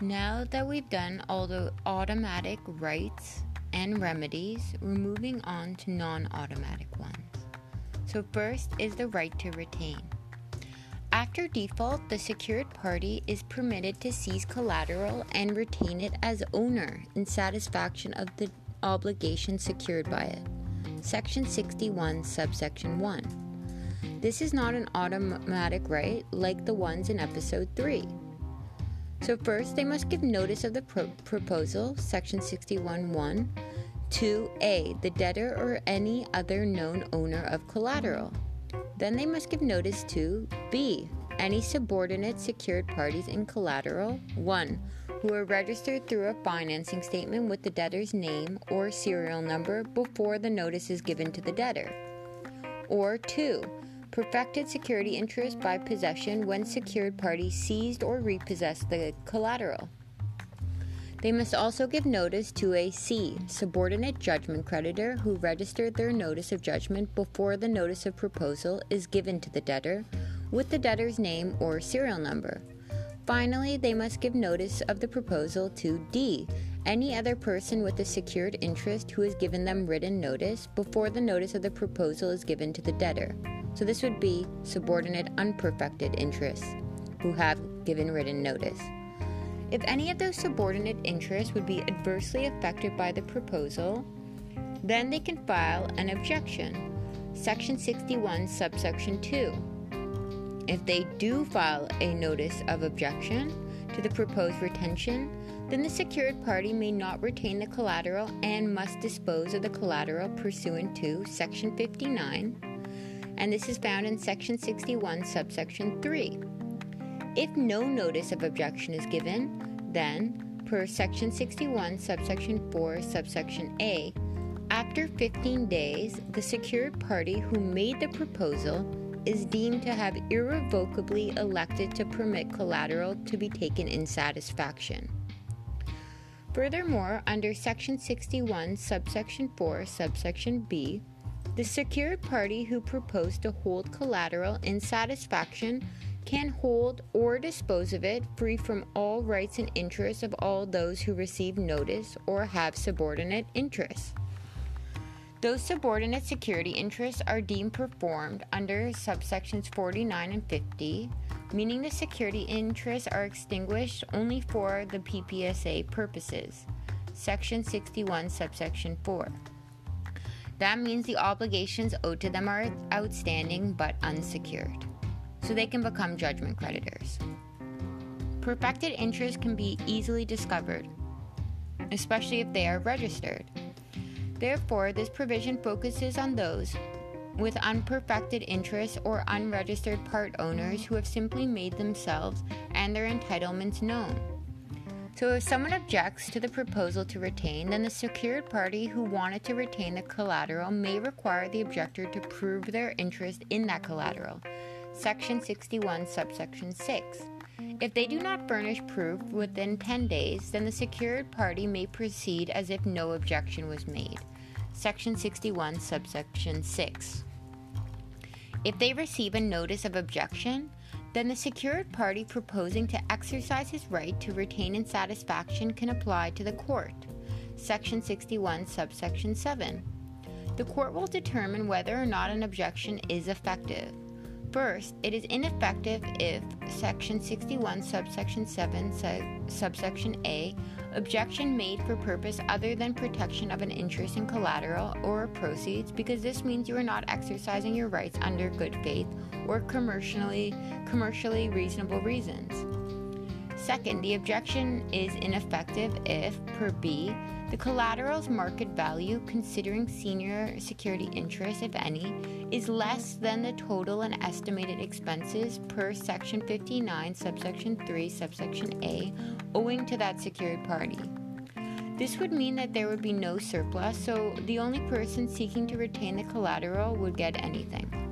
Now that we've done all the automatic rights and remedies, we're moving on to non automatic ones. So, first is the right to retain. After default, the secured party is permitted to seize collateral and retain it as owner in satisfaction of the obligation secured by it. Section 61, subsection 1. This is not an automatic right like the ones in episode 3. So, first, they must give notice of the pro- proposal, section 61.1, to A, the debtor or any other known owner of collateral. Then they must give notice to B, any subordinate secured parties in collateral. 1. Who are registered through a financing statement with the debtor's name or serial number before the notice is given to the debtor. Or 2 perfected security interest by possession when secured parties seized or repossessed the collateral. They must also give notice to a C, subordinate judgment creditor who registered their notice of judgment before the notice of proposal is given to the debtor with the debtor's name or serial number. Finally, they must give notice of the proposal to D, any other person with a secured interest who has given them written notice before the notice of the proposal is given to the debtor. So this would be subordinate unperfected interests who have given written notice. If any of those subordinate interests would be adversely affected by the proposal, then they can file an objection. Section 61, subsection 2. If they do file a notice of objection to the proposed retention, then the secured party may not retain the collateral and must dispose of the collateral pursuant to Section 59 and this is found in section 61, subsection 3. If no notice of objection is given, then, per section 61, subsection 4, subsection A, after 15 days, the secured party who made the proposal is deemed to have irrevocably elected to permit collateral to be taken in satisfaction. Furthermore, under section 61, subsection 4, subsection B, the secured party who proposed to hold collateral in satisfaction can hold or dispose of it free from all rights and interests of all those who receive notice or have subordinate interests. Those subordinate security interests are deemed performed under subsections 49 and 50, meaning the security interests are extinguished only for the PPSA purposes. Section 61, subsection 4. That means the obligations owed to them are outstanding but unsecured, so they can become judgment creditors. Perfected interest can be easily discovered, especially if they are registered. Therefore, this provision focuses on those with unperfected interests or unregistered part owners who have simply made themselves and their entitlements known. So, if someone objects to the proposal to retain, then the secured party who wanted to retain the collateral may require the objector to prove their interest in that collateral. Section 61, subsection 6. If they do not furnish proof within 10 days, then the secured party may proceed as if no objection was made. Section 61, subsection 6. If they receive a notice of objection, then the secured party proposing to exercise his right to retain in satisfaction can apply to the court. Section 61, subsection 7. The court will determine whether or not an objection is effective. First, it is ineffective if Section 61, subsection 7, subsection A, objection made for purpose other than protection of an interest in collateral or proceeds, because this means you are not exercising your rights under good faith or commercially commercially reasonable reasons. Second, the objection is ineffective if, per B, the collateral's market value, considering senior security interest, if any, is less than the total and estimated expenses per Section 59, subsection 3, subsection A, owing to that secured party. This would mean that there would be no surplus, so the only person seeking to retain the collateral would get anything.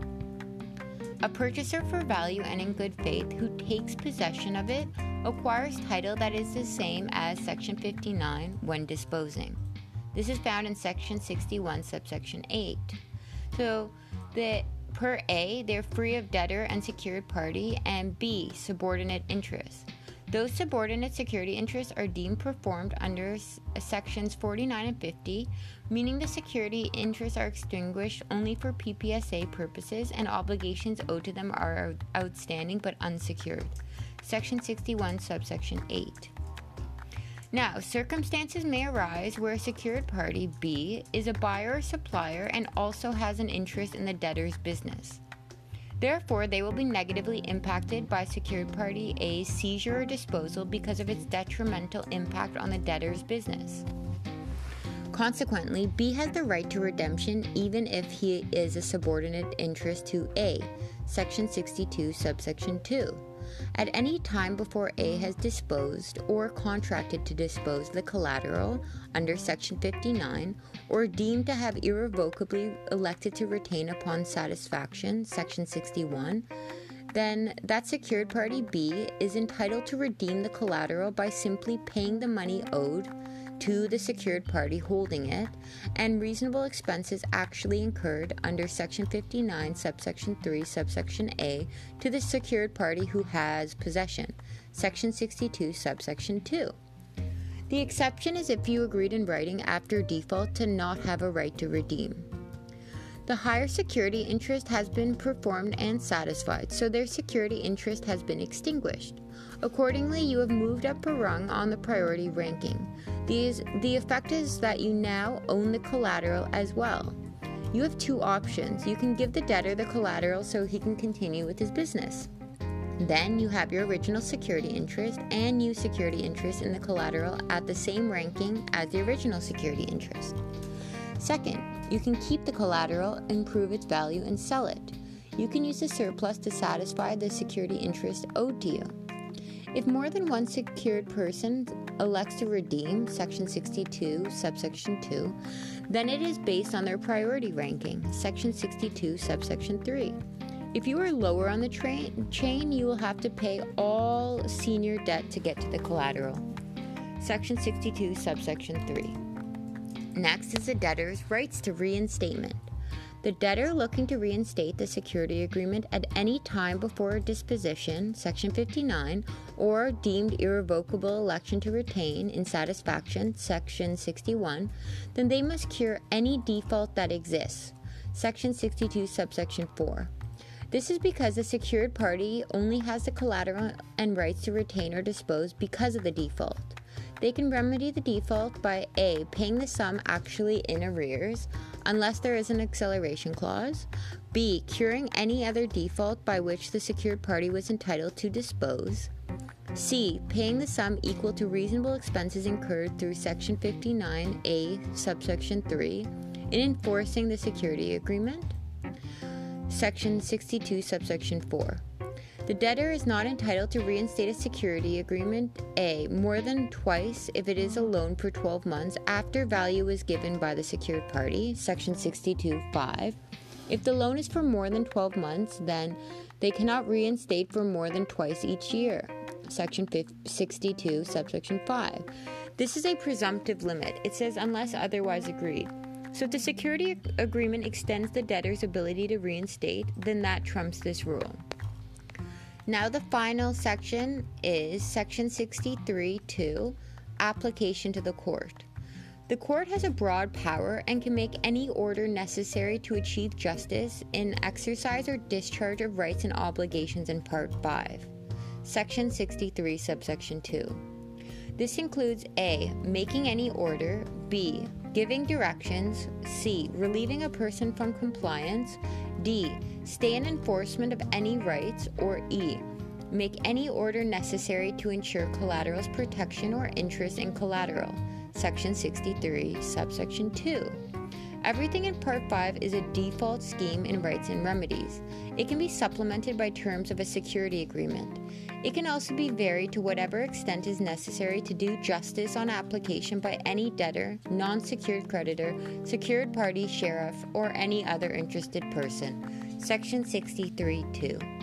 A purchaser for value and in good faith who takes possession of it acquires title that is the same as Section 59 when disposing. This is found in Section 61, subsection 8. So, the per A, they're free of debtor and secured party, and B, subordinate interest. Those subordinate security interests are deemed performed under sections 49 and 50, meaning the security interests are extinguished only for PPSA purposes and obligations owed to them are outstanding but unsecured. Section 61, subsection 8. Now, circumstances may arise where a secured party B is a buyer or supplier and also has an interest in the debtor's business. Therefore, they will be negatively impacted by secured party A's seizure or disposal because of its detrimental impact on the debtor's business. Consequently, B has the right to redemption even if he is a subordinate interest to A, section 62, subsection 2. At any time before A has disposed or contracted to dispose the collateral under section 59 or deemed to have irrevocably elected to retain upon satisfaction section 61 then that secured party B is entitled to redeem the collateral by simply paying the money owed to the secured party holding it, and reasonable expenses actually incurred under Section 59, subsection 3, subsection A, to the secured party who has possession, Section 62, subsection 2. The exception is if you agreed in writing after default to not have a right to redeem. The higher security interest has been performed and satisfied, so their security interest has been extinguished. Accordingly, you have moved up a rung on the priority ranking. These, the effect is that you now own the collateral as well. You have two options. You can give the debtor the collateral so he can continue with his business. Then you have your original security interest and new security interest in the collateral at the same ranking as the original security interest. Second, you can keep the collateral, improve its value, and sell it. You can use the surplus to satisfy the security interest owed to you. If more than one secured person elects to redeem Section 62, subsection 2, then it is based on their priority ranking, Section 62, subsection 3. If you are lower on the tra- chain, you will have to pay all senior debt to get to the collateral. Section 62, subsection 3. Next is the debtor's rights to reinstatement. The debtor looking to reinstate the security agreement at any time before disposition, Section 59, or deemed irrevocable election to retain in satisfaction, Section 61, then they must cure any default that exists, Section 62, subsection 4. This is because the secured party only has the collateral and rights to retain or dispose because of the default. They can remedy the default by A. paying the sum actually in arrears, unless there is an acceleration clause, B. curing any other default by which the secured party was entitled to dispose, C. Paying the sum equal to reasonable expenses incurred through Section 59A, subsection 3, in enforcing the security agreement. Section 62, subsection 4. The debtor is not entitled to reinstate a security agreement A more than twice if it is a loan for 12 months after value is given by the secured party, section 62.5. If the loan is for more than 12 months, then they cannot reinstate for more than twice each year, section 62, subsection 5. This is a presumptive limit. It says unless otherwise agreed. So if the security agreement extends the debtor's ability to reinstate, then that trumps this rule. Now, the final section is section 63 2 application to the court. The court has a broad power and can make any order necessary to achieve justice in exercise or discharge of rights and obligations in Part 5. Section 63, subsection 2. This includes A. Making any order, B. Giving directions, C. Relieving a person from compliance, D. Stay in enforcement of any rights, or E. Make any order necessary to ensure collateral's protection or interest in collateral. Section 63, subsection 2. Everything in Part 5 is a default scheme in rights and remedies. It can be supplemented by terms of a security agreement. It can also be varied to whatever extent is necessary to do justice on application by any debtor, non secured creditor, secured party, sheriff, or any other interested person. Section 63 2.